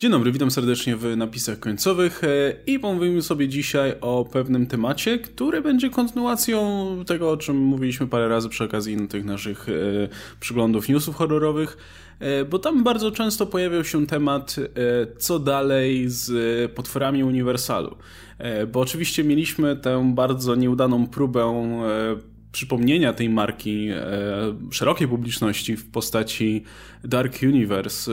Dzień dobry, witam serdecznie w napisach końcowych e, i pomówimy sobie dzisiaj o pewnym temacie, który będzie kontynuacją tego, o czym mówiliśmy parę razy przy okazji tych naszych e, przyglądów newsów horrorowych, e, bo tam bardzo często pojawiał się temat, co dalej z potworami Uniwersalu. Bo oczywiście mieliśmy tę bardzo nieudaną próbę przypomnienia tej marki szerokiej publiczności w postaci Dark Universe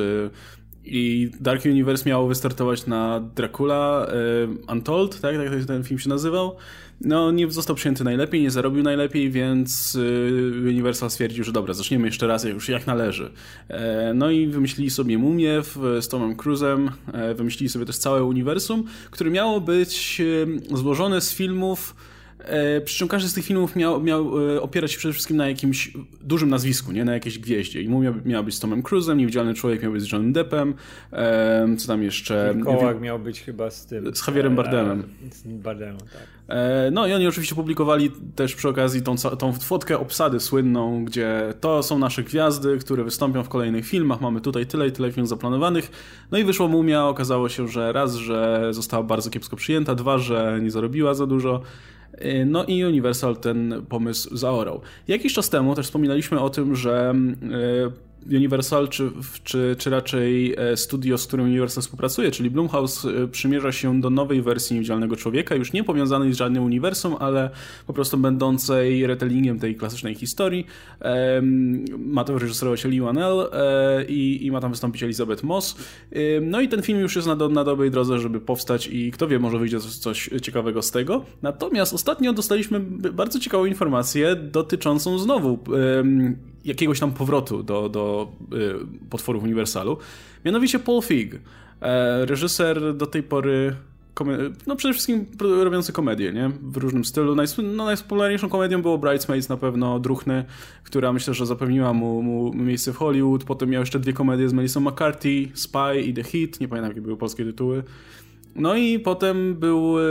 i Dark Universe miało wystartować na Dracula y, Untold, tak? tak ten film się nazywał. No, nie został przyjęty najlepiej, nie zarobił najlepiej, więc y, Universal stwierdził, że dobra, zaczniemy jeszcze raz już jak należy. E, no i wymyślili sobie Mumię z Tomem Cruise'em, e, wymyślili sobie też całe uniwersum, które miało być y, złożone z filmów przy czym każdy z tych filmów miał, miał e, opierać się przede wszystkim na jakimś dużym nazwisku, nie na jakiejś gwieździe. I miał, miał być z Tomem Cruise'em, Niewidzialny Człowiek miał być z Johnem Deppem, e, co tam jeszcze... Kołak miał być chyba z tym... Z Javierem Bardemem. Z Bardemem, tak. No i oni oczywiście publikowali też przy okazji tą, tą fotkę obsady słynną, gdzie to są nasze gwiazdy, które wystąpią w kolejnych filmach, mamy tutaj tyle i tyle filmów zaplanowanych. No i wyszła Mumia, okazało się, że raz, że została bardzo kiepsko przyjęta, dwa, że nie zarobiła za dużo. Y, no i Universal ten pomysł zaorał. Jakiś czas temu też wspominaliśmy o tym, że y, Universal, czy, czy, czy raczej e, studio, z którym Universal współpracuje, czyli Blumhouse, e, przymierza się do nowej wersji Niewidzialnego Człowieka, już nie powiązanej z żadnym uniwersum, ale po prostu będącej retellingiem tej klasycznej historii. Ma to reżyserować Lee Wanell e, i, i ma tam wystąpić Elizabeth Moss. No i ten film już jest na, do, na dobrej drodze, żeby powstać i kto wie, może wyjdzie coś, coś ciekawego z tego. Natomiast ostatnio dostaliśmy bardzo ciekawą informację dotyczącą znowu jakiegoś tam powrotu do, do y, potworów Uniwersalu. Mianowicie Paul Fig, e, reżyser do tej pory no przede wszystkim robiący komedię, nie? W różnym stylu. Najs no, najpopularniejszą komedią było Bridesmaids na pewno, Druchny, która myślę, że zapewniła mu, mu, miejsce w Hollywood. Potem miał jeszcze dwie komedie z Melissa McCarthy, Spy i The Hit, nie pamiętam jakie były polskie tytuły. No i potem był e,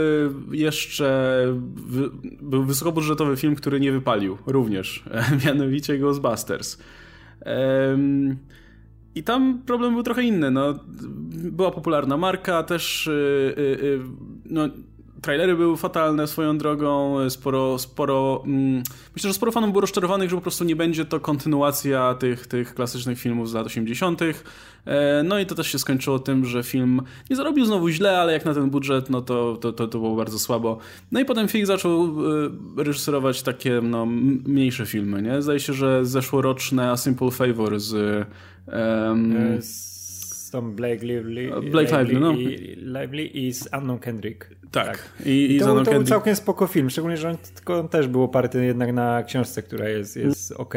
jeszcze był wysokobudżetowy film, który nie wypalił również, mianowicie Ghostbusters. I tam problem był trochę inny. No, była popularna marka, też e, e, no, trailery były fatalne swoją drogą, sporo, sporo mm, myślę, że sporo fanów było rozczarowanych, że po prostu nie będzie to kontynuacja tych, tych klasycznych filmów z lat 80. E, no i to też się skończyło tym, że film nie zarobił znowu źle, ale jak na ten budżet, no to, to, to, to było bardzo słabo. No i potem Fig zaczął e, reżyserować takie no, mniejsze filmy, nie? Zdaje się, że zeszłoroczne A Simple Favor z... Um, tą Blake Lively, Blake Lively, no. i, Lively i z Anną Kendrick. Tak. tak. I, i to, to był całkiem spoko film, szczególnie, że on, tylko też był oparty jednak na książce, która jest, jest ok.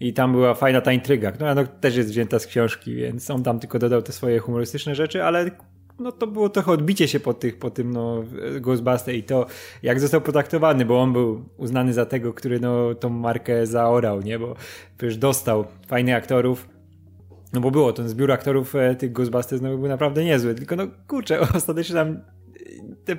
I tam była fajna ta intryga, która no, też jest wzięta z książki, więc on tam tylko dodał te swoje humorystyczne rzeczy, ale no to było trochę odbicie się po, tych, po tym no, Ghostbuster i to jak został potraktowany, bo on był uznany za tego, który no, tą markę zaorał, nie? Bo przecież dostał fajnych aktorów, no bo było, ten zbiór aktorów e, tych Ghostbusters no, był naprawdę niezły, tylko no kurczę, ostatecznie tam e, te,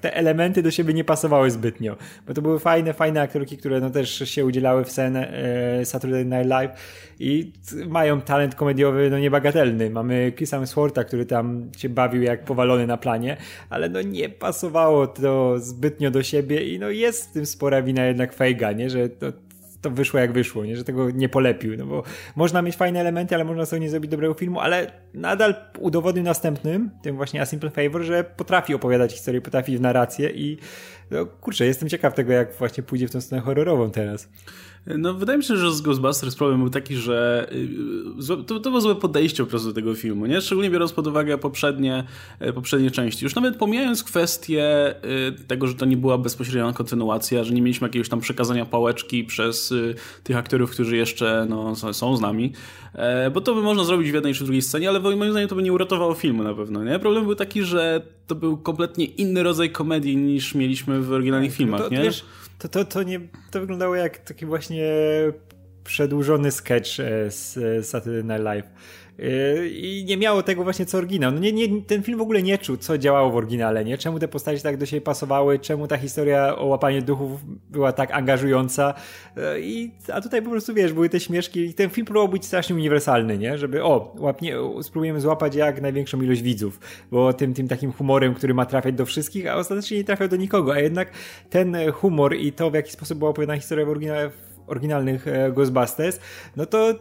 te elementy do siebie nie pasowały zbytnio, bo to były fajne, fajne aktorki, które no też się udzielały w scenę e, Saturday Night Live i mają talent komediowy no niebagatelny. Mamy Chrisa Swarta, który tam się bawił jak powalony na planie, ale no nie pasowało to zbytnio do siebie i no jest w tym spora wina jednak Fejga, nie, że to to wyszło jak wyszło, nie? że tego nie polepił, no bo można mieć fajne elementy, ale można sobie nie zrobić dobrego filmu, ale nadal udowodnił następnym, tym właśnie A Simple Favor, że potrafi opowiadać historię, potrafi w narrację i no kurczę, jestem ciekaw tego, jak właśnie pójdzie w tą stronę horrorową teraz. No, wydaje mi się, że z Ghostbusters problem był taki, że y, to, to było złe podejście po prostu do tego filmu, nie? Szczególnie biorąc pod uwagę poprzednie, y, poprzednie części. Już nawet pomijając kwestię y, tego, że to nie była bezpośrednia kontynuacja, że nie mieliśmy jakiegoś tam przekazania pałeczki przez tych aktorów, którzy jeszcze no, są z nami, e, bo to by można zrobić w jednej czy drugiej scenie, ale moim zdaniem to by nie uratowało filmu na pewno, nie? Problem był taki, że to był kompletnie inny rodzaj komedii niż mieliśmy w oryginalnych filmach, to, nie? Wiesz, to, to, to, nie, to wyglądało jak taki właśnie przedłużony sketch e, z Saturday Night Live. I nie miało tego właśnie co oryginał. No nie, nie, ten film w ogóle nie czuł, co działało w oryginale, nie? Czemu te postacie tak do siebie pasowały, czemu ta historia o łapaniu duchów była tak angażująca. I, a tutaj po prostu, wiesz, były te śmieszki i ten film próbował być strasznie uniwersalny, nie? Żeby, o, łapnie, spróbujemy złapać jak największą ilość widzów, bo tym, tym takim humorem, który ma trafiać do wszystkich, a ostatecznie nie trafiał do nikogo, a jednak ten humor i to, w jaki sposób była opowiadana historia w, oryginale, oryginalnych e, Ghostbusters, no to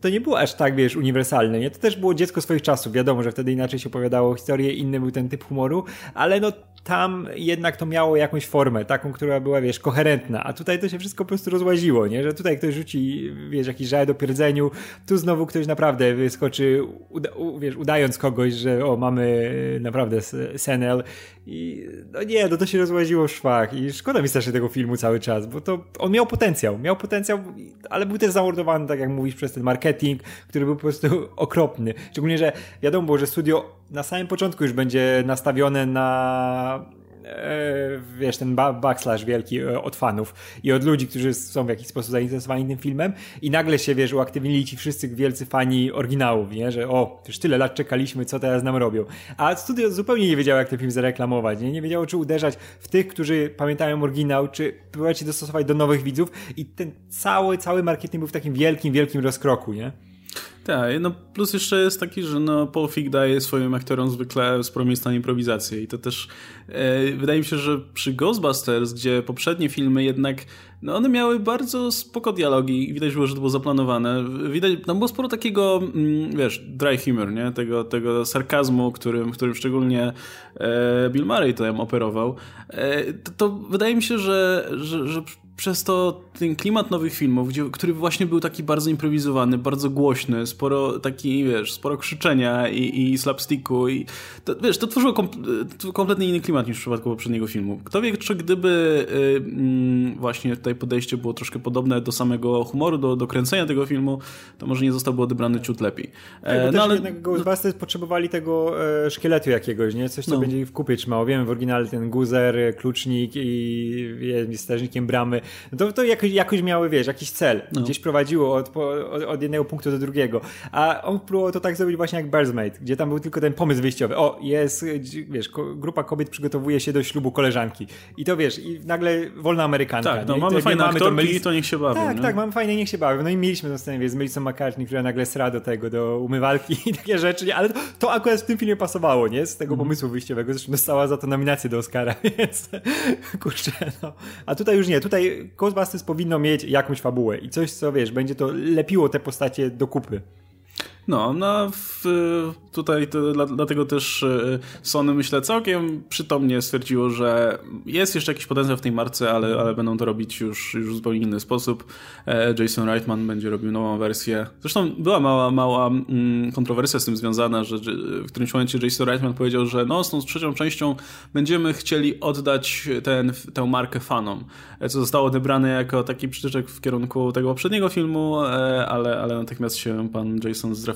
to nie było aż tak, wiesz, uniwersalne, nie? To też było dziecko swoich czasów, wiadomo, że wtedy inaczej się opowiadało historię, inny był ten typ humoru, ale no tam jednak to miało jakąś formę, taką, która była, wiesz, koherentna, a tutaj to się wszystko po prostu rozłaziło, nie? Że tutaj ktoś rzuci, wiesz, jakiś żal do pierdzeniu, tu znowu ktoś naprawdę wyskoczy, uda, wiesz, udając kogoś, że o, mamy naprawdę Senel i no nie, no to się rozłaziło w szwach i szkoda mi strasznie tego filmu cały czas, bo to on miał potencjał, miał potencjał, ale był też zamordowany, tak jak mówisz, przez ten marketing, który był po prostu okropny. Szczególnie, że wiadomo było, że studio na samym początku już będzie nastawione na wiesz, ten backslash wielki e, od fanów i od ludzi, którzy są w jakiś sposób zainteresowani tym filmem i nagle się, wiesz, uaktywnili ci wszyscy wielcy fani oryginałów, nie? Że o, już tyle lat czekaliśmy, co teraz nam robią. A studio zupełnie nie wiedziało, jak ten film zareklamować, nie? Nie wiedziało, czy uderzać w tych, którzy pamiętają oryginał, czy próbować się dostosować do nowych widzów i ten cały, cały marketing był w takim wielkim, wielkim rozkroku, nie? Tak, no plus jeszcze jest taki, że no Paul Feig daje swoim aktorom zwykle sporo miejsca na improwizację i to też e, wydaje mi się, że przy Ghostbusters, gdzie poprzednie filmy jednak no one miały bardzo spoko dialogi i widać było, że to było zaplanowane. Widać, tam było sporo takiego, mm, wiesz, dry humor, nie? Tego, tego sarkazmu, którym, którym szczególnie e, Bill Murray tam operował. E, to, to, wydaje mi się, że, że, że przez to ten klimat nowych filmów, gdzie, który właśnie był taki bardzo improwizowany, bardzo głośny, sporo taki, wiesz, sporo krzyczenia i, i slapsticku i to, wiesz, to tworzyło kom, kompletnie inny klimat niż w przypadku poprzedniego filmu. Kto wie, czy gdyby y, właśnie tutaj podejście było troszkę podobne do samego humoru, do, do kręcenia tego filmu, to może nie zostałby odebrany ciut lepiej. Tak, no, ale jednak Ghostbusters no, potrzebowali tego e, szkieletu jakiegoś, nie? Coś, co no. będzie w kupie trzymało. Wiemy w oryginale ten guzer, klucznik i jest strażnikiem bramy no to, to jakoś, jakoś miały, wiesz, jakiś cel. No. Gdzieś prowadziło od, od, od, jednego punktu do drugiego. A on próbował to tak zrobić właśnie jak Birdsmate, gdzie tam był tylko ten pomysł wyjściowy. O, jest, wiesz, grupa kobiet przygotowuje się do ślubu koleżanki. I to wiesz, i nagle wolna amerykanka. Tak, no, mamy fajne mamy aktorki to, to niech się bawią. Tak, nie? tak, mamy fajne niech się bawią. No i mieliśmy tę scenę, wiesz, z Melissa McCartney, która nagle sra do tego, do umywalki i takie rzeczy, nie? ale to, to, akurat w tym filmie pasowało, nie? Z tego mm. pomysłu wyjściowego. Zresztą dostała za to nominację do Oscara, więc kurczę, no. A tutaj już nie, tutaj Ghostbusters powinno mieć jakąś fabułę i coś, co wiesz, będzie to lepiło te postacie do kupy. No, no w, tutaj to, dlatego też e, Sony myślę całkiem przytomnie stwierdziło, że jest jeszcze jakiś potencjał w tej marce, ale, ale będą to robić już, już w zupełnie inny sposób. E, Jason Reitman będzie robił nową wersję. Zresztą była mała, mała mm, kontrowersja z tym związana, że w którymś momencie Jason Reitman powiedział, że no z tą trzecią częścią będziemy chcieli oddać ten, tę markę fanom, e, co zostało odebrane jako taki przytyczek w kierunku tego poprzedniego filmu, ale, ale natychmiast się pan Jason zreflektował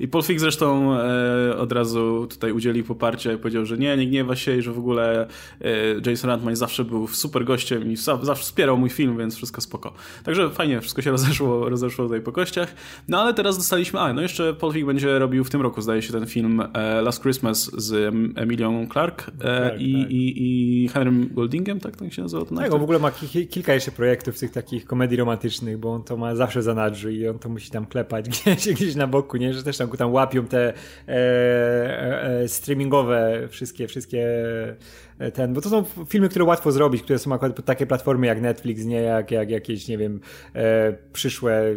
i Paul Feig zresztą e, od razu tutaj udzielił poparcia i powiedział, że nie, nie gniewa się i że w ogóle e, Jason Reitman zawsze był super gościem i zawsze wspierał mój film, więc wszystko spoko. Także fajnie, wszystko się rozeszło, rozeszło tutaj po kościach. No ale teraz dostaliśmy, a no jeszcze Paul Feig będzie robił w tym roku, zdaje się, ten film e, Last Christmas z Emilią Clark tak, i, tak. I, i Henrym Goldingiem, tak to się nazywa? Tak, on w ogóle ma kilka jeszcze projektów tych takich komedii romantycznych, bo on to ma zawsze za nadrzu i on to musi tam klepać gdzieś, gdzieś na boku, nie? Że też tam, tam łapią te E, e, streamingowe wszystkie, wszystkie e, ten, bo to są filmy, które łatwo zrobić, które są akurat takie platformy jak Netflix, nie jak, jak jakieś, nie wiem, e, przyszłe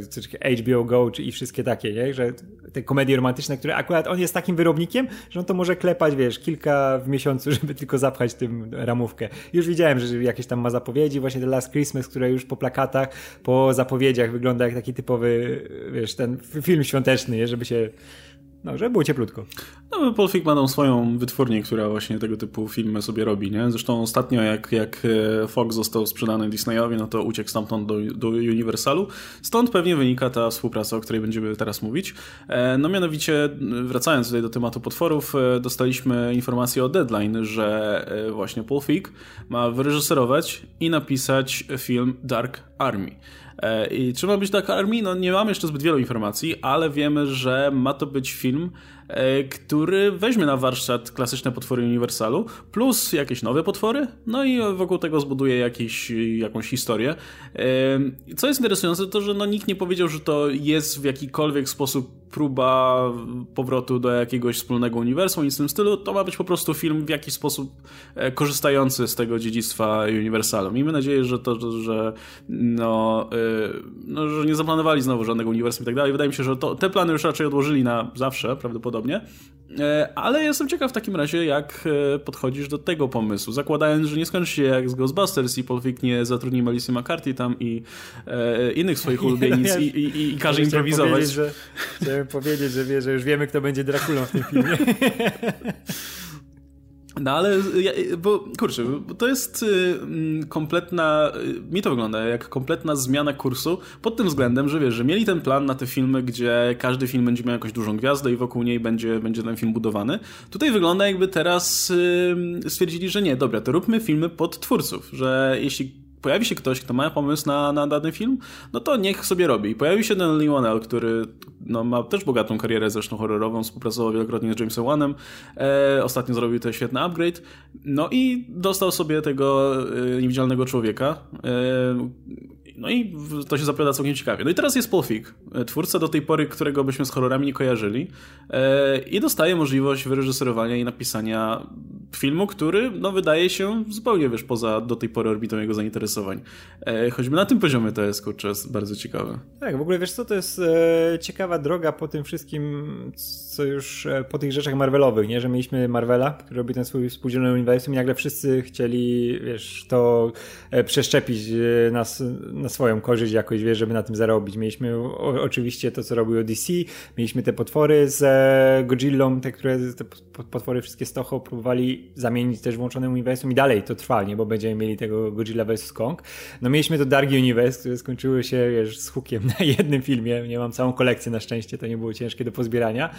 HBO Go czy i wszystkie takie, nie? że te komedie romantyczne, które akurat on jest takim wyrobnikiem, że on to może klepać, wiesz, kilka w miesiącu, żeby tylko zapchać tym ramówkę. Już widziałem, że jakieś tam ma zapowiedzi, właśnie The Last Christmas, które już po plakatach, po zapowiedziach wygląda jak taki typowy, wiesz, ten film świąteczny, nie? żeby się no, żeby było cieplutko. No, Paul Feig ma swoją wytwórnię, która właśnie tego typu filmy sobie robi, nie? Zresztą ostatnio jak, jak e, Fox został sprzedany Disneyowi, no to uciekł stamtąd do, do Universalu. Stąd pewnie wynika ta współpraca, o której będziemy teraz mówić. E, no mianowicie, wracając tutaj do tematu potworów, e, dostaliśmy informację o Deadline, że właśnie Paul Feig ma wyreżyserować i napisać film Dark Army. E, I ma być Dark Army? No nie mamy jeszcze zbyt wielu informacji, ale wiemy, że ma to być film, e, który weźmie na warsztat klasyczne potwory Uniwersalu, plus jakieś nowe potwory, no i wokół tego zbuduje jakiś, jakąś historię. E, co jest interesujące, to że no, nikt nie powiedział, że to jest w jakikolwiek sposób próba powrotu do jakiegoś wspólnego uniwersum, nic w tym stylu. To ma być po prostu film w jakiś sposób korzystający z tego dziedzictwa Uniwersalu. Miejmy nadzieję, że to, że no, no, że nie zaplanowali znowu żadnego uniwersum i tak dalej. Wydaje mi się, że to, te plany już raczej odłożyli na zawsze, prawdopodobnie. E, ale jestem ciekaw w takim razie, jak e, podchodzisz do tego pomysłu, zakładając, że nie skończy się jak z Ghostbusters i Paul Fick nie zatrudni Melissa McCarthy tam i e, innych swoich ulubienic i, i, i każe improwizować. Że, powiedzieć, że, wie, że już wiemy, kto będzie Drakulą w tym filmie. No ale, bo kurczę, to jest y, mm, kompletna, y, mi to wygląda jak kompletna zmiana kursu pod tym względem, że wiesz, że mieli ten plan na te filmy, gdzie każdy film będzie miał jakąś dużą gwiazdę i wokół niej będzie, będzie ten film budowany. Tutaj wygląda jakby teraz stwierdzili, że nie, dobra, to róbmy filmy pod twórców, że jeśli pojawi się ktoś, kto ma pomysł na, na dany film, no to niech sobie robi. I pojawił się ten Lionel, który no, ma też bogatą karierę zresztą horrorową, współpracował wielokrotnie z Jamesem Wanem, e, ostatnio zrobił ten świetny upgrade, no i dostał sobie tego e, niewidzialnego człowieka, e, no i to się zapowiada całkiem ciekawie. No i teraz jest Paul Fick, twórca do tej pory, którego byśmy z horrorami nie kojarzyli e, i dostaje możliwość wyreżyserowania i napisania filmu, który no wydaje się zupełnie, wiesz, poza do tej pory orbitą jego zainteresowań. E, choćby na tym poziomie to jest, kurczę, bardzo ciekawe. Tak, w ogóle wiesz co, to jest e, ciekawa droga po tym wszystkim, co już e, po tych rzeczach Marvelowych, nie? Że mieliśmy Marvela, który robi ten swój współdzielny uniwersum i nagle wszyscy chcieli, wiesz, to e, przeszczepić e, nas na swoją korzyść jakoś, wiesz, żeby na tym zarobić. Mieliśmy o, oczywiście to, co robiło DC, mieliśmy te potwory z e, Godzillą, te, które te potwory wszystkie z Toho próbowali zamienić też włączonym uniwersum i dalej to trwa, nie? Bo będziemy mieli tego Godzilla vs. Kong. No mieliśmy to Dark Universe, które skończyły się, wiesz, z hookiem na jednym filmie. Nie mam całą kolekcję na szczęście, to nie było ciężkie do pozbierania.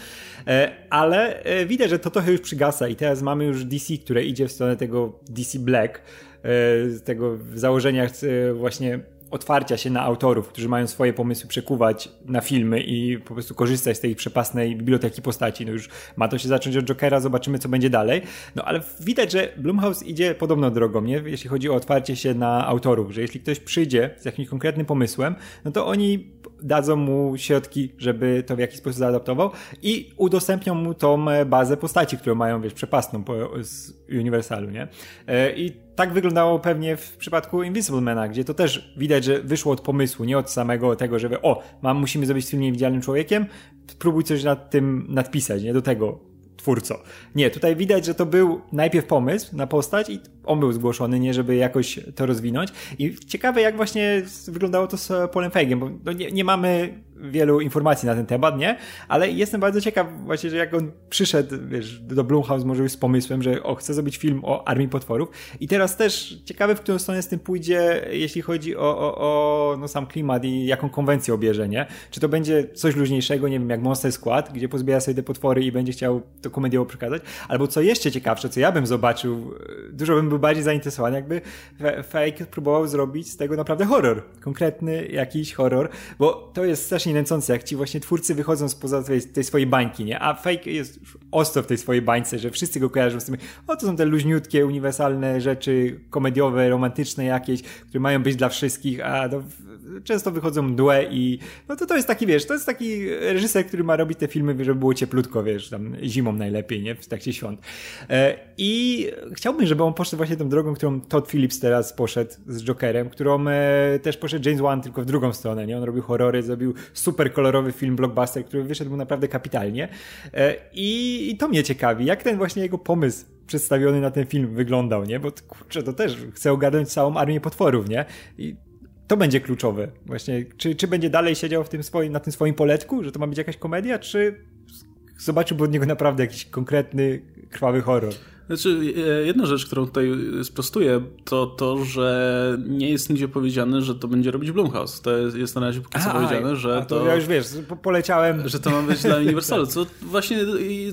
E, ale e, widać, że to trochę już przygasa i teraz mamy już DC, które idzie w stronę tego DC Black, e, tego w założeniach właśnie otwarcia się na autorów, którzy mają swoje pomysły przekuwać na filmy i po prostu korzystać z tej przepasnej biblioteki postaci. No już ma to się zacząć od Jokera, zobaczymy co będzie dalej. No ale widać, że Blumhouse idzie podobną drogą, nie? Jeśli chodzi o otwarcie się na autorów, że jeśli ktoś przyjdzie z jakimś konkretnym pomysłem, no to oni dadzą mu środki, żeby to w jakiś sposób zaadaptował i udostępnią mu tą e, bazę postaci, którą mają, wiesz, przepastną z Universalu, nie? E, I tak wyglądało pewnie w przypadku Invisible Mana, gdzie to też widać, że wyszło od pomysłu, nie od samego tego, żeby o, mam, musimy zrobić film niewidzialnym człowiekiem, spróbuj coś nad tym nadpisać, nie? Do tego twórco. Nie, tutaj widać, że to był najpierw pomysł na postać i on był zgłoszony, nie żeby jakoś to rozwinąć. I ciekawe, jak właśnie wyglądało to z Polem Feigiem, bo no nie, nie mamy wielu informacji na ten temat, nie? Ale jestem bardzo ciekaw właśnie, że jak on przyszedł, wiesz, do Blumhouse może już z pomysłem, że o, chce zrobić film o Armii Potworów i teraz też ciekawe, w którą stronę z tym pójdzie, jeśli chodzi o, o, o no, sam klimat i jaką konwencję obierze, nie? Czy to będzie coś luźniejszego, nie wiem, jak Monster Squad, gdzie pozbiera sobie te potwory i będzie chciał to komediowo przekazać, albo co jeszcze ciekawsze, co ja bym zobaczył, dużo bym był bardziej zainteresowany, jakby Fake próbował zrobić z tego naprawdę horror, konkretny jakiś horror, bo to jest strasznie nęcące, jak ci właśnie twórcy wychodzą spoza tej, tej swojej bańki, nie? A Fake jest ostro w tej swojej bańce, że wszyscy go kojarzą z tym, o to są te luźniutkie, uniwersalne rzeczy, komediowe, romantyczne jakieś, które mają być dla wszystkich, a często wychodzą mdłe i no to to jest taki, wiesz, to jest taki reżyser, który ma robić te filmy, żeby było cieplutko, wiesz, tam zimą najlepiej, nie? W trakcie świąt. E, I chciałbym, żeby on poszedł tą drogą, którą Todd Phillips teraz poszedł z Jokerem, którą e, też poszedł James Wan, tylko w drugą stronę, nie? On robił horrory, zrobił super kolorowy film blockbuster, który wyszedł naprawdę kapitalnie. E, I, I to mnie ciekawi, jak ten właśnie jego pomysł przedstawiony na ten film wyglądał, nie? Bo kurczę, to też chce ogarnąć całą armię potworów, nie? I to będzie kluczowe. Właśnie, czy, czy będzie dalej siedział w tym swoim, na tym swoim poletku, że to ma być jakaś komedia, czy zobaczyłby od niego naprawdę jakiś konkretny, krwawy horror? Znaczy, e, jedna rzecz, którą tutaj sprostuję, to to, że nie jest nigdzie powiedziane, że to będzie robić Blumhouse. To jest, jest na razie póki co powiedziane, że to, to... Ja już wiesz, poleciałem... Że to ma być dla Universalu, co właśnie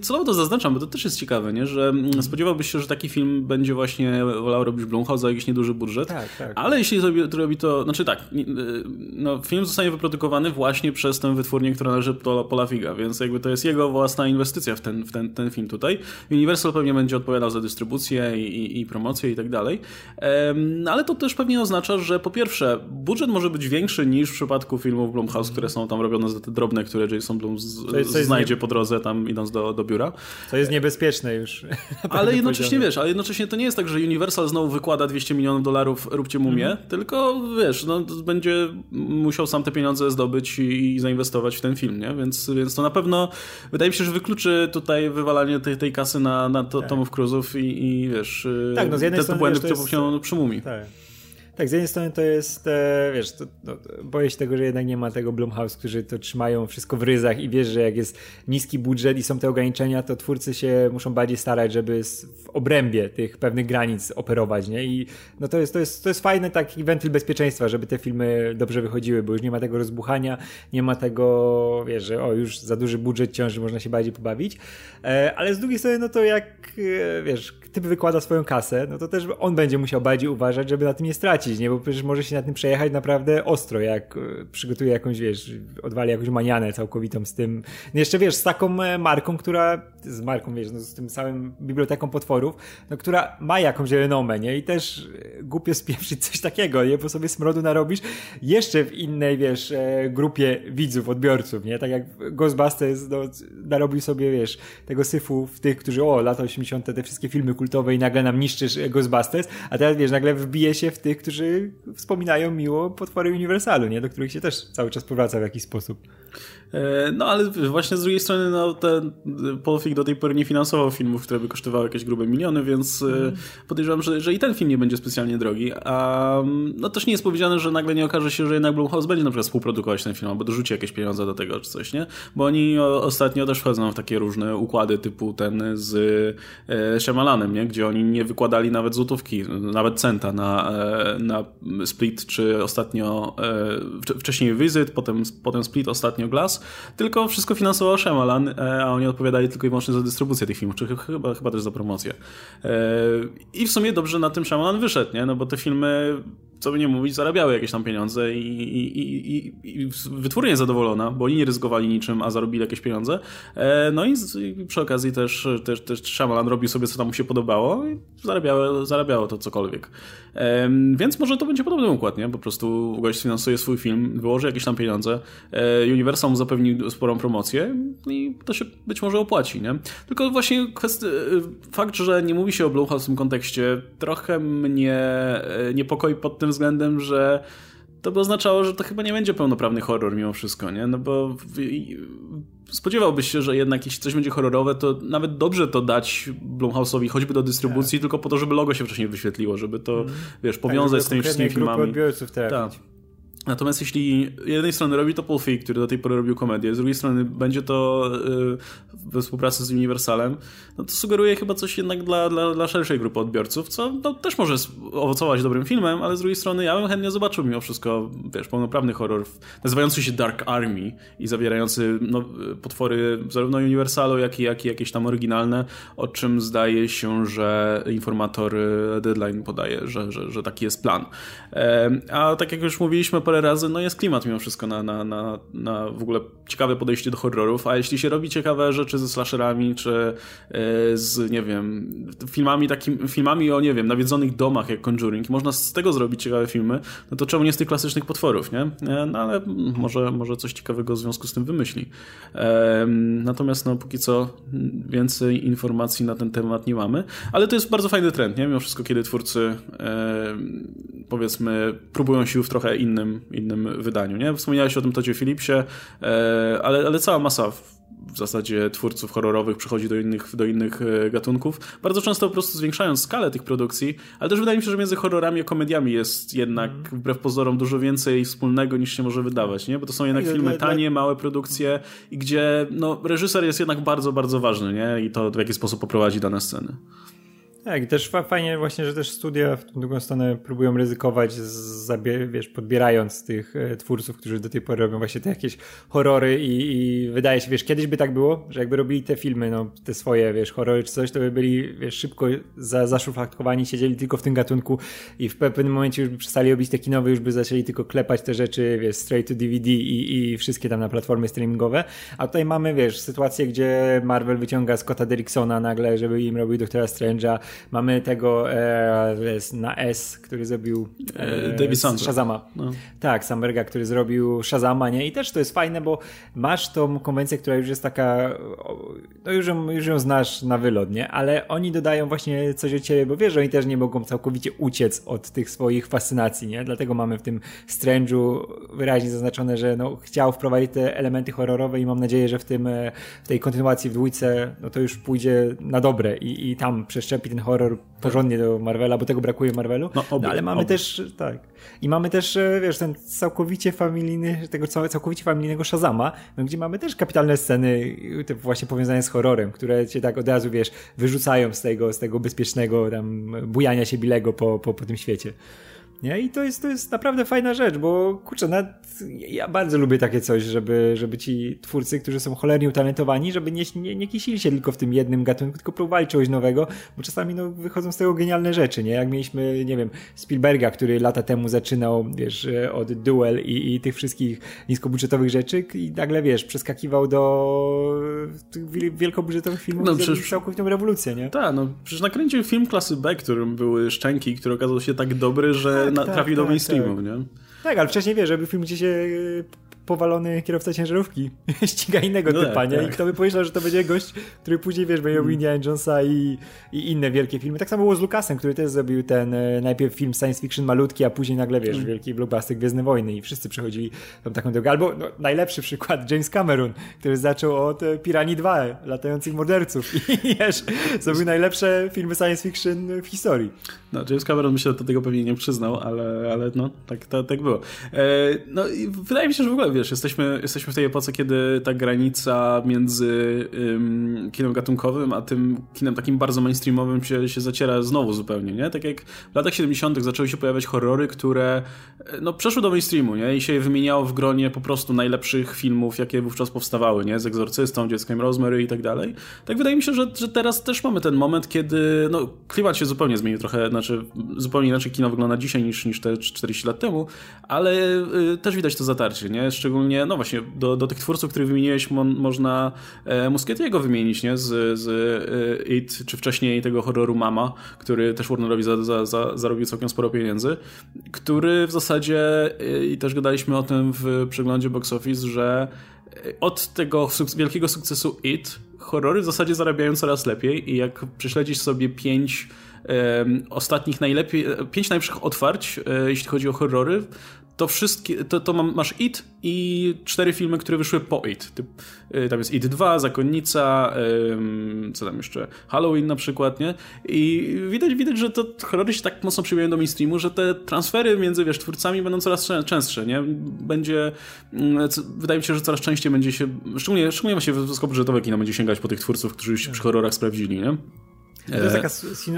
celowo to zaznaczam, bo to też jest ciekawe, nie? że mm, spodziewałbyś się, że taki film będzie właśnie wolał robić Blumhouse za jakiś nieduży budżet, tak, tak. ale jeśli zrobi, to robi to, znaczy tak, y, no, film zostanie wyprodukowany właśnie przez tę wytwórnię, która należy do Pola Figa, więc jakby to jest jego własna inwestycja w ten, w ten, ten film tutaj. Universal pewnie będzie odpowiadał za dystrybucję i, i, i promocję i tak dalej, um, ale to też pewnie oznacza, że po pierwsze, budżet może być większy niż w przypadku filmów Blumhouse, które są tam robione za te drobne, które Jason Blum z, znajdzie nie... po drodze tam idąc do, do biura. To jest niebezpieczne już. Ale jednocześnie wiesz, ale jednocześnie to nie jest tak, że Universal znowu wykłada 200 milionów dolarów, róbcie mumię, mm tylko wiesz, no, będzie musiał sam te pieniądze zdobyć i, i, zainwestować w ten film, nie? Więc, więc to na pewno wydaje mi się, że wykluczy tutaj wywalanie tej, tej kasy na, na to, tak. Tomów Cruzów i, i wiesz, tak, no z jednej te, strony, błędy, które popełniono przy mumii. Tak. Tak, z jednej strony to jest, e, wiesz, to, no, boję się tego, że jednak nie ma tego Blumhouse, którzy to trzymają wszystko w ryzach i wiesz, że jak jest niski budżet i są te ograniczenia, to twórcy się muszą bardziej starać, żeby w obrębie tych pewnych granic operować, nie? I no to jest, to jest, to jest fajny taki wentyl bezpieczeństwa, żeby te filmy dobrze wychodziły, bo już nie ma tego rozbuchania, nie ma tego, wiesz, że o, już za duży budżet ciąży, można się bardziej pobawić, e, ale z drugiej strony, no to jak, e, wiesz, typ wykłada swoją kasę, no to też on będzie musiał bardziej uważać, żeby na tym nie stracić nie? Bo przecież może się na tym przejechać naprawdę ostro, jak e, przygotuje jakąś, wiesz, odwali jakąś manianę całkowitą z tym. No jeszcze wiesz, z taką e, marką, która, z marką, wiesz, no z tym całym biblioteką potworów, no która ma jakąś renomę, nie? I też e, głupio spieprzyć coś takiego, nie? Bo sobie smrodu narobisz jeszcze w innej, wiesz, grupie widzów, odbiorców, nie? Tak jak Ghostbusters no, narobił sobie, wiesz, tego syfu w tych, którzy, o, lata 80. te wszystkie filmy kultowe i nagle nam niszczysz Ghostbusters, a teraz, wiesz, nagle wbije się w tych, którzy którzy wspominają miło potwory Uniwersalu, nie? do których się też cały czas powraca w jakiś sposób. E, no ale właśnie z drugiej strony no, ten Polfik do tej pory nie finansował filmów, które by kosztowały jakieś grube miliony, więc mm. podejrzewam, że, że i ten film nie będzie specjalnie drogi. A no też nie jest powiedziane, że nagle nie okaże się, że jednak Blumhouse będzie na przykład współprodukować ten film, albo dorzuci jakieś pieniądze do tego czy coś, nie? Bo oni ostatnio też wchodzą w takie różne układy typu ten z e, Shyamalanem, nie? Gdzie oni nie wykładali nawet złotówki, nawet centa na, e, na Split, czy ostatnio wcześniej Visit, potem, potem Split, ostatnio Glass tylko wszystko finansował Shyamalan, e, a oni odpowiadali tylko i wyłącznie za dystrybucję tych filmów, czy chyba, chyba też za promocję. E, I w sumie dobrze na tym Shyamalan wyszedł, nie? No bo te filmy co by nie mówić, zarabiały jakieś tam pieniądze i, i, i, i zadowolona, bo oni nie ryzykowali niczym, a zarobili jakieś pieniądze. E, no i, przy okazji też, też, też Shyamalan robił sobie, co tam mu się podobało i zarabiało, zarabiało to cokolwiek. E, więc może to będzie podobny układ, nie? Po prostu gość finansuje swój film, wyłoży jakieś tam pieniądze, e, Universal mu zapewni sporą promocję i to się być może opłaci, nie? Tylko właśnie kwestia, fakt, że nie mówi się o Blumhouse w tym kontekście trochę mnie niepokoi pod tym względem, że to by oznaczało, że to chyba nie będzie pełnoprawny horror mimo wszystko, nie? No bo spodziewałbyś się, że jednak jeśli coś będzie horrorowe, to nawet dobrze to dać Blumhouse'owi choćby do dystrybucji, tak. tylko po to, żeby logo się wcześniej wyświetliło, żeby to, mm. wiesz, powiązać tak, z tymi wszystkimi filmami. odbiorców tak. Natomiast jeśli z jednej strony robi to Paul który do tej pory robił komedię, z drugiej strony będzie to y, we współpracy z Universalem, no to sugeruje chyba coś jednak dla, dla, dla szerszej grupy odbiorców, co no, też może owocować dobrym filmem, ale z drugiej strony ja bym chętnie zobaczył mimo wszystko, wiesz, pełnoprawny horror nazywający się Dark Army i zawierający no, potwory zarówno Universalu, jak i, jak i jakieś tam oryginalne, o czym zdaje się, że informator Deadline podaje, że, że, że taki jest plan. A tak jak już mówiliśmy razy, no jest klimat mimo wszystko na, na, na, na w ogóle ciekawe podejście do horrorów, a jeśli się robi ciekawe rzeczy ze slasherami, czy e, z, nie wiem, filmami takim, filmami o, nie wiem, nawiedzonych domach jak Conjuring, można z tego zrobić ciekawe filmy, no to czemu nie z tych klasycznych potworów, nie? E, no ale może, może coś ciekawego w związku z tym wymyśli. Natomiast no póki co więcej informacji na ten temat nie mamy, ale to jest bardzo fajny trend, nie? Mimo wszystko, kiedy twórcy powiedzmy próbują sił w trochę innym, innym wydaniu, nie? Wspomniałeś o tym Todzie Philipsie, e, ale, ale cała masa w zasadzie twórców horrorowych przechodzi do innych, do innych e, gatunków. Bardzo często po prostu zwiększając skalę tych produkcji, ale też wydaje mi się, że między horrorami a komediami jest jednak mm. wbrew pozorom dużo więcej wspólnego niż się może wydawać, nie? Bo to są jednak filmy tanie, małe produkcje i gdzie no, reżyser jest jednak bardzo, bardzo ważny, nie? I to w jaki sposób poprowadzi dane sceny. Tak, i też fajnie właśnie, że też studia w tą drugą stronę próbują ryzykować, zabie, wiesz, podbierając tych e, twórców, którzy do tej pory robią właśnie te jakieś horrory i, i, wydaje się, wiesz, kiedyś by tak było, że jakby robili te filmy, no, te swoje, wiesz, horrory czy coś, to by byli, wiesz, szybko za, zaszufladkowani, siedzieli tylko w tym gatunku i w pewnym momencie już by przestali robić te kinowe, już by zaczęli tylko klepać te rzeczy, wiesz, straight to DVD i, i wszystkie tam na platformy streamingowe, a tutaj mamy, wiesz, sytuację, gdzie Marvel wyciąga Scotta Derricksona nagle, żeby im robił Doktora Strange'a, Mamy tego e, na S, który zrobił e, David Shazama. No. Tak, Samberga, który zrobił Shazama, nie? I też to jest fajne, bo masz tą konwencję, która już jest taka, no już ją, już ją znasz na wylot, nie? Ale oni dodają właśnie coś o ciebie, bo wiesz, że oni też nie mogą całkowicie uciec od tych swoich fascynacji, nie? Dlatego mamy w tym Strange'u wyraźnie zaznaczone, że no, chciał wprowadzić te elementy horrorowe i mam nadzieję, że w tym, e, w tej kontynuacji w dwójce, no to już pójdzie na dobre i, i tam przeszczepi ten horror porządnie do Marvela, bo tego brakuje Marvelu. No, oby, no ale mamy oby. też, tak. I mamy też, e, wiesz, ten całkowicie familijny, tego całkowicie familijnego Shazama, no, gdzie mamy też kapitalne sceny te właśnie powiązane z horrorem, które cię tak od razu, wiesz, wyrzucają z tego, z tego bezpiecznego tam bujania się bilego po, po, po tym świecie. Nie? I to jest, to jest naprawdę fajna rzecz, bo kurczę, nawet ja bardzo lubię takie coś, żeby, żeby ci twórcy, którzy są cholernie utalentowani, żeby nie, nie, nie kisili się tylko w tym jednym gatunku, tylko próbowali czegoś nowego, bo czasami no, wychodzą z tego genialne rzeczy, nie? Jak mieliśmy, nie wiem, Spielberga, który lata temu zaczynał, wiesz, od Duel i, i tych wszystkich niskobudżetowych rzeczy i nagle, wiesz, przeskakiwał do tych wielkobudżetowych filmów no, przecież, całkowitą rewolucję, nie? Tak, no przecież nakręcił film klasy B, którym były szczęki, który okazał się tak dobry, że tak, na, trafił tak, do mainstreamu, tak. nie? Tak, ale wcześniej wiesz, żeby film gdzie się powalony kierowca ciężarówki ściga innego no typa, tak, nie? Tak. I kto by pomyślał, że to będzie gość, który później, wiesz, będzie mm. Indiana Jonesa i, i inne wielkie filmy. Tak samo było z Lucasem, który też zrobił ten e, najpierw film science fiction malutki, a później nagle, wiesz, mm. wielki blockbuster Gwiezdne Wojny i wszyscy przechodzili tą taką drogę. Albo no, najlepszy przykład, James Cameron, który zaczął od e, Pirani 2, latających morderców i wiesz, zrobił najlepsze filmy science fiction w historii. No, James Cameron myślę, że do tego pewnie nie przyznał, ale, ale no, tak, tak, tak było. E, no i wydaje mi się, że w ogóle wiesz, jesteśmy, jesteśmy w tej epoce, kiedy ta granica między ym, kinem gatunkowym, a tym kinem takim bardzo mainstreamowym się, się zaciera znowu zupełnie, nie? Tak jak w latach 70. zaczęły się pojawiać horrory, które no, przeszły do mainstreamu, nie? I się je wymieniało w gronie po prostu najlepszych filmów, jakie wówczas powstawały, nie? Z Egzorcystą, Dzieckiem Rosemary i tak dalej. Tak wydaje mi się, że, że teraz też mamy ten moment, kiedy no, klimat się zupełnie zmienił trochę, znaczy zupełnie inaczej kino wygląda dzisiaj niż, niż te 40 lat temu, ale y, też widać to zatarcie, nie? Szczególnie, no właśnie, do, do tych twórców, których wymieniłeś, mo, można e, Muskietiego wymienić, nie? Z, z e, It, czy wcześniej tego horroru Mama, który też Warnerowi za, za, za, zarobił całkiem sporo pieniędzy, który w zasadzie, e, i też gadaliśmy o tym w przeglądzie box office, że e, od tego suk wielkiego sukcesu It, horrory w zasadzie zarabiają coraz lepiej i jak prześledzisz sobie pięć ostatnich najlepiej, pięć najlepszych otwarć, e, jeśli chodzi o horrory, to wszystkie, to, to masz It i cztery filmy, które wyszły po It. E, tam jest It 2, Zakonnica, co tam jeszcze, Halloween na przykład, nie? I widać, widać, że to horrory się tak mocno przybijają do mainstreamu, że te transfery między, wiesz, twórcami będą coraz częstsze, nie? Będzie, mm, wydaje mi się, że coraz częściej będzie się, szczególnie, szczególnie właśnie wysokobudżetowe kino będzie sięgać po tych twórców, którzy już się przy horrorach sprawdzili, nie? To jest e, taka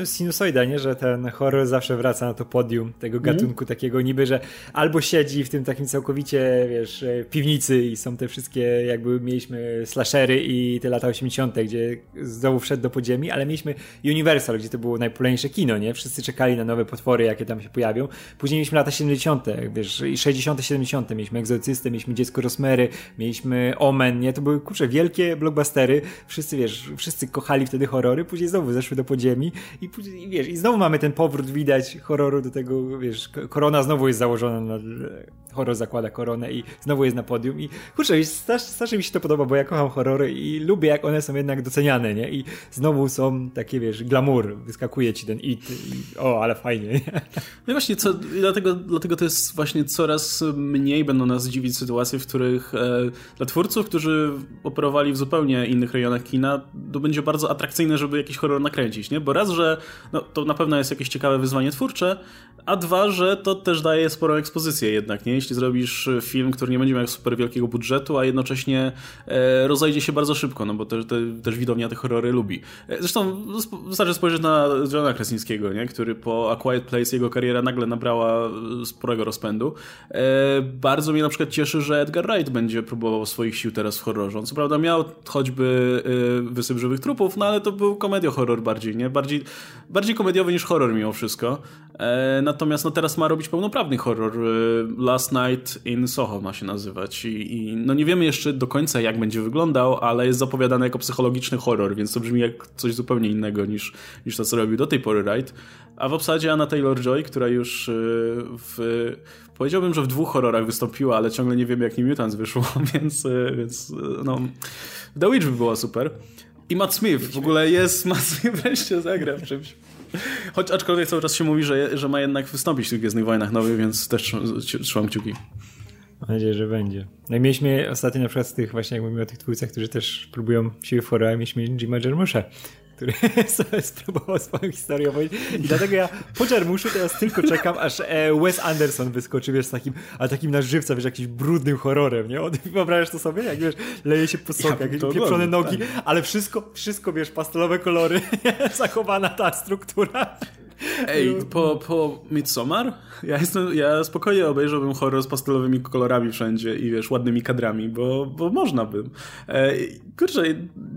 sinusoida, nie? że ten horror zawsze wraca na to podium tego mhm. gatunku mm. takiego niby, że albo siedzi w tym takim całkowicie, wiesz, e, piwnicy i są te wszystkie, jakby mieliśmy slashery i te lata 80., gdzie znowu wszedł do podziemi, ale mieliśmy Universal, gdzie to było najpopularniejsze kino, nie? Wszyscy czekali na nowe potwory, jakie tam się pojawią. Później mieliśmy lata 70., wiesz, i 60., 70., mieliśmy Egzorcystę, mieliśmy Dziecko Rosmery, mieliśmy Omen, nie? To były, kurczę, wielkie blockbustery. Wszyscy, wiesz, wszyscy kochali wtedy horrory, później znowu zeszły do podziemi i, i wiesz, i znowu mamy ten powrót widać horroru do tego, wiesz, korona znowu jest założona na horror zakłada koronę i znowu jest na podium i kurczę, strasznie mi się to podoba, bo ja kocham horrory i lubię jak one są jednak doceniane, nie? I znowu są takie, wiesz, glamour, wyskakuje ci ten it i o, ale fajnie, nie? No właśnie, co, dlatego, dlatego to jest właśnie coraz mniej będą nas dziwić sytuacje, w których e, dla twórców, którzy operowali w zupełnie innych rejonach kina, to będzie bardzo atrakcyjne, żeby jakiś horror nakręcić nakręcić, nie? Bo raz, że no, to na pewno jest jakieś ciekawe wyzwanie twórcze, a dwa, że to też daje sporą ekspozycję jednak, nie? Jeśli zrobisz film, który nie będzie miał super wielkiego budżetu, a jednocześnie e, rozejdzie się bardzo szybko, no bo te, te, też widownia te horrory lubi. E, zresztą wystarczy spojrzeć na Johna Krasińskiego, nie? Który po A Quiet Place jego kariera nagle nabrała sporego rozpędu. E, bardzo mnie na przykład cieszy, że Edgar Wright będzie próbował swoich sił teraz w horrorze. On co prawda miał choćby e, Wysyp Żywych Trupów, no ale to był komedio-horror bardziej, nie? Bardziej, bardziej komediowy niż horror mimo wszystko. E, natomiast no teraz ma robić pełnoprawny horror. E, Last Night in Soho ma się nazywać I, i, no nie wiemy jeszcze do końca jak będzie wyglądał, ale jest zapowiadany jako psychologiczny horror, więc to brzmi jak coś zupełnie innego niż, niż to co robił do tej pory Wright. A w obsadzie Anna Taylor-Joy, która już e, w powiedziałbym, że w dwóch horrorach wystąpiła, ale ciągle nie wiem jak New Mutants wyszło, więc, więc no The Witch by było super. I Matt Smith, w ogóle jest, Matt Smith wreszcie zagra w czymś. Choć aczkolwiek cały czas się mówi, że, że ma jednak wystąpić w tych Gwiezdnych Wojnach nowych, więc też trzymam kciuki. Mam nadzieję, że będzie. No i mieliśmy ostatnio na przykład z tych właśnie, jak mówimy o tych twórcach, którzy też próbują siły w horrorach, mieliśmy Jima Jarmusza, który sobie spróbował swoją historię opowiedzieć. I dlatego ja po Jarmuszu teraz tylko czekam, aż e, Wes Anderson wyskoczy, wiesz, takim, ale takim na żywca, wiesz, jakimś brudnym horrorem, nie? Wyobrażasz to sobie? Jak, wiesz, leje się po sokach, ja jakieś pieprzone nogi, tak. ale wszystko, wszystko, wiesz, pastelowe kolory, zachowana ta struktura. Ej, po, po Midsommar? Ja, jestem, ja spokojnie obejrzałbym horror z pastelowymi kolorami wszędzie i wiesz, ładnymi kadrami, bo, bo można bym. E, kurczę,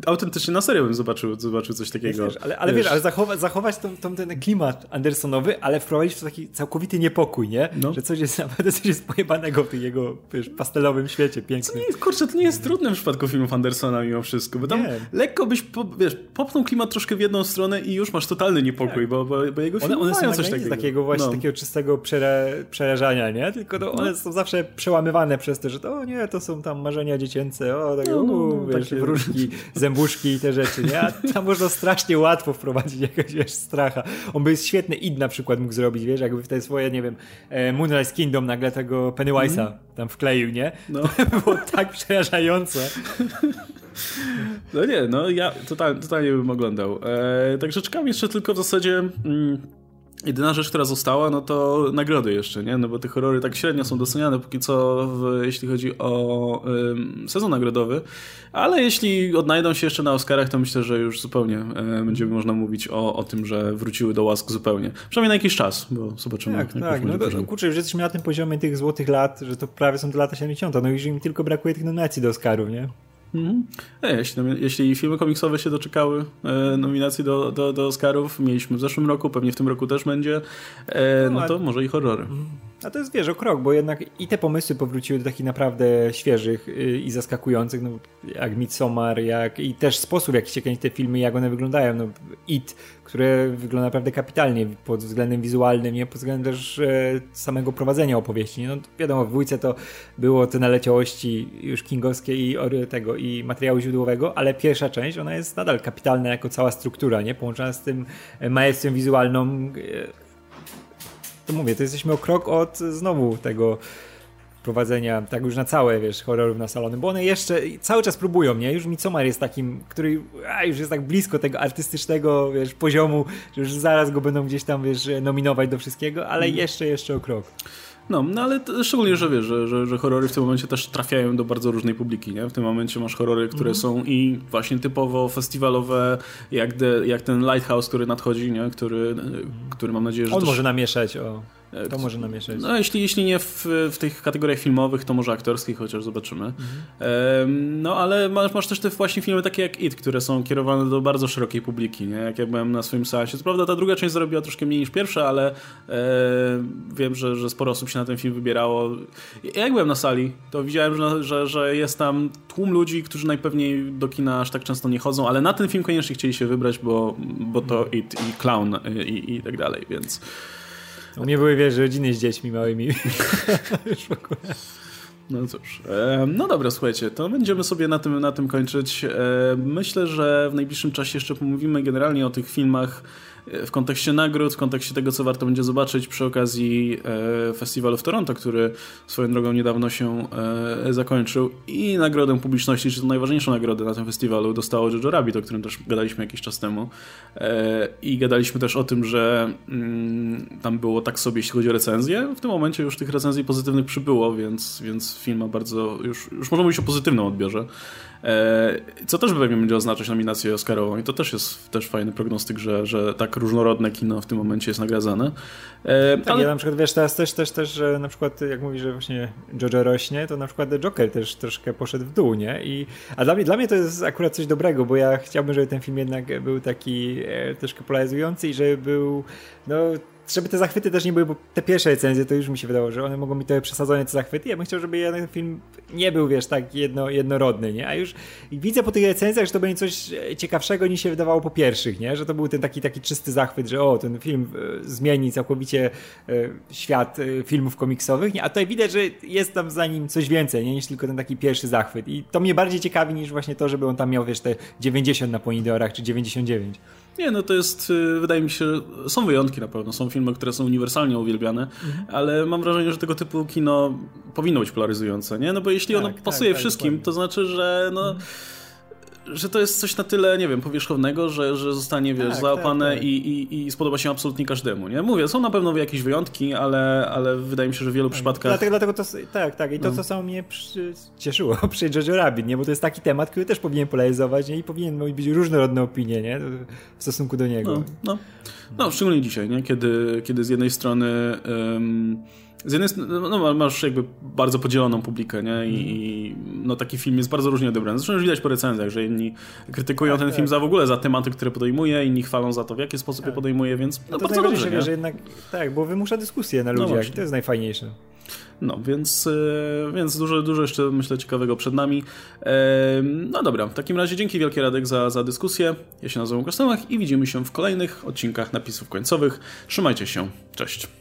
autentycznie na serio bym zobaczył, zobaczył coś takiego. Wiesz, ale, ale wiesz, wiesz ale zachować, zachować tą, tą, ten klimat Andersonowy, ale wprowadzić w taki całkowity niepokój, nie? No. Że coś jest naprawdę coś jest pojebanego w tym jego wiesz, pastelowym świecie pięknym. Nie jest, kurczę, to nie jest trudne w przypadku filmów Andersona mimo wszystko, bo tam nie. lekko byś, po, wiesz, popnął klimat troszkę w jedną stronę i już masz totalny niepokój, tak. bo, bo, bo jego one, one mają coś takiego. takiego właśnie, no. takiego czystego przere, przerażania, nie? Tylko to one no. są zawsze przełamywane przez to, że to o nie, to są tam marzenia dziecięce, o takie, no, no, no wiesz, takie... wróżki, zębuszki i te rzeczy, nie? A tam można strasznie łatwo wprowadzić jakiegoś, wiesz, stracha. On by świetny id na przykład mógł zrobić, wiesz, jakby w te swoje, nie wiem, e, Moonrise Kingdom nagle tego Pennywise'a mm. tam wkleił, nie? No. To było tak przerażające. No nie, no ja totalnie, totalnie bym oglądał. E, także czekam jeszcze tylko w zasadzie... Mm, Jedyna rzecz, która została, no to nagrody jeszcze, nie? No bo te horrory tak średnio są doceniane póki co, w, jeśli chodzi o ym, sezon nagrodowy, ale jeśli odnajdą się jeszcze na Oscarach, to myślę, że już zupełnie y, będziemy można mówić o, o tym, że wróciły do łask zupełnie. Przynajmniej na jakiś czas, bo zobaczymy. Tak, tak. No, to, kurczę, już jesteśmy na tym poziomie tych złotych lat, że to prawie są te lata 70. No już im tylko brakuje tych nominacji do Oscarów, nie? Mhm. E, jeśli, jeśli, filmy komiksowe się doczekały e, nominacji do, do, do Oscarów, mieliśmy w zeszłym roku, pewnie w tym roku też będzie, e, no, no to może i horrory. A to jest, wiesz, o krok, bo jednak i te pomysły powróciły do takich naprawdę świeżych y, i zaskakujących, no, jak Midsommar, jak i też sposób, w jaki się kręci te filmy, jak one wyglądają. No, It, które wygląda naprawdę kapitalnie pod względem wizualnym, nie pod względem też e, samego prowadzenia opowieści. No, wiadomo, w dwójce to było te naleciałości już kingowskie i tego, i materiału źródłowego, ale pierwsza część, ona jest nadal kapitalna jako cała struktura, nie? Połączona z tym e, maestrem wizualną, e, to mówię, to jesteśmy o krok od znowu tego prowadzenia tak już na całe, wiesz, horrorów na salony, bo one jeszcze cały czas próbują, nie? Już Midsommar jest takim, który a, już jest tak blisko tego artystycznego, wiesz, poziomu, że już zaraz go będą gdzieś tam, wiesz, nominować do wszystkiego, ale mm. jeszcze, jeszcze o krok. No, no ale to, szczególnie, że wiesz, że, że, że, horrory w tym momencie też trafiają do bardzo różnej publiki, nie? W tym momencie masz horrory, które -hmm. są i właśnie typowo festiwalowe, jak, de, jak ten Lighthouse, który nadchodzi, nie? Który, który mam nadzieję, że On też... może namieszać o... To może namieszać. No, jeśli, jeśli nie w, w tych kategoriach filmowych, to może aktorskich, chociaż zobaczymy. Mhm. no, ale masz, masz też te właśnie filmy takie jak It, które są kierowane do bardzo szerokiej publiki, nie? Jak ja byłem na swoim seansie. Co prawda ta druga część zarobiła troszkę mniej niż pierwsza, ale e, wiem, że, że sporo osób się na ten film wybierało. Jak byłem na sali, to widziałem, że, że, że jest tam tłum ludzi, którzy najpewniej do kina aż tak często nie chodzą, ale na ten film koniecznie chcieli się wybrać, bo, bo to It i Clown i, i tak dalej, więc... U mnie były, wiesz, rodziny z dziećmi małymi. W ogóle. No cóż, no dobra, słuchajcie, to będziemy sobie na tym, na tym kończyć. Myślę, że w najbliższym czasie jeszcze pomówimy generalnie o tych filmach w kontekście nagród, w kontekście tego, co warto będzie zobaczyć przy okazji e, festiwalu w Toronto, który swoją drogą niedawno się e, zakończył i nagrodę publiczności, czy to najważniejszą nagrodę na tym festiwalu dostało Jojo Rabbit, o którym też gadaliśmy jakiś czas temu e, i gadaliśmy też o tym, że mm, tam było tak sobie, jeśli chodzi o recenzję. W tym momencie już tych recenzji pozytywnych przybyło, więc, więc film ma bardzo, już, już możemy mówić o pozytywnym odbiorze. E, co też pewnie będzie oznaczać nominację Oscarową i to też jest też fajny prognostyk, że, że tak różnorodne kino w tym momencie jest nagradzane. E, tak, ale... ja na przykład wiesz, teraz też, też, też, że na przykład jak mówisz, że właśnie Jojo rośnie, to na przykład The Joker też troszkę poszedł w dół, nie? I, a dla mnie, dla mnie to jest akurat coś dobrego, bo ja chciałbym, żeby ten film jednak był taki e, troszkę polaryzujący i żeby był, no żeby te zachwyty też nie były, bo te pierwsze recenzje to już mi się wydało, że one mogą mi trochę przesadzone te zachwyty. Ja bym chciał, żeby jeden film nie był, wiesz, tak jedno, jednorodny, nie? A już widzę po tych recenzjach, że to będzie coś ciekawszego niż się wydawało po pierwszych, nie? Że to był ten taki, taki czysty zachwyt, że o, ten film e, zmieni całkowicie e, świat e, filmów komiksowych, nie? A tutaj widać, że jest tam za nim coś więcej, nie? Niż tylko ten taki pierwszy zachwyt. I to mnie bardziej ciekawi niż właśnie to, żeby on tam miał, wiesz, te 90 na Ponidorach czy 99. Nie, no to jest, y, wydaje mi się, są wyjątki na pewno, są filmy, które są uniwersalnie uwielbiane, mhm. ale mam wrażenie, że tego typu kino powinno być polaryzujące, nie? No bo jeśli tak, ono pasuje tak, wszystkim, dokładnie. to znaczy, że no... Mhm że to jest coś na tyle, nie wiem, powierzchownego, że, że zostanie, wiesz, tak, załapane tak, tak. I, i, I, spodoba się absolutnie każdemu, nie? Mówię, są na pewno jakieś wyjątki, ale, ale wydaje mi się, że w wielu tak, przypadkach... Dlatego, dlatego to, tak, tak. I to, no. co samo mnie przy, cieszyło przy Jojo Rabbit, nie? Bo to jest taki temat, który też powinien polaryzować, nie? I powinien być różnorodne opinie, nie? W stosunku do niego. No, no. no szczególnie dzisiaj, nie? Kiedy, kiedy z jednej strony... Um, z jednej strony no, masz jakby bardzo podzieloną publikę, nie? I no, taki film jest bardzo różnie odebrany. Zresztą już widać po recenzjach, że inni krytykują tak, ten tak. film za w ogóle za tematy, które podejmuje, inni chwalą za to, w jaki sposób tak. je podejmuje, więc no, no to bardzo dobrze, nie? że jednak tak, bo wymusza dyskusję na no ludziach no to jest najfajniejsze. No, więc, e, więc dużo, dużo jeszcze myślę ciekawego przed nami. E, no dobra, w takim razie dzięki wielkie Radek za, za dyskusję. Ja się nazywam Kostemach i widzimy się w kolejnych odcinkach napisów końcowych. Trzymajcie się, cześć.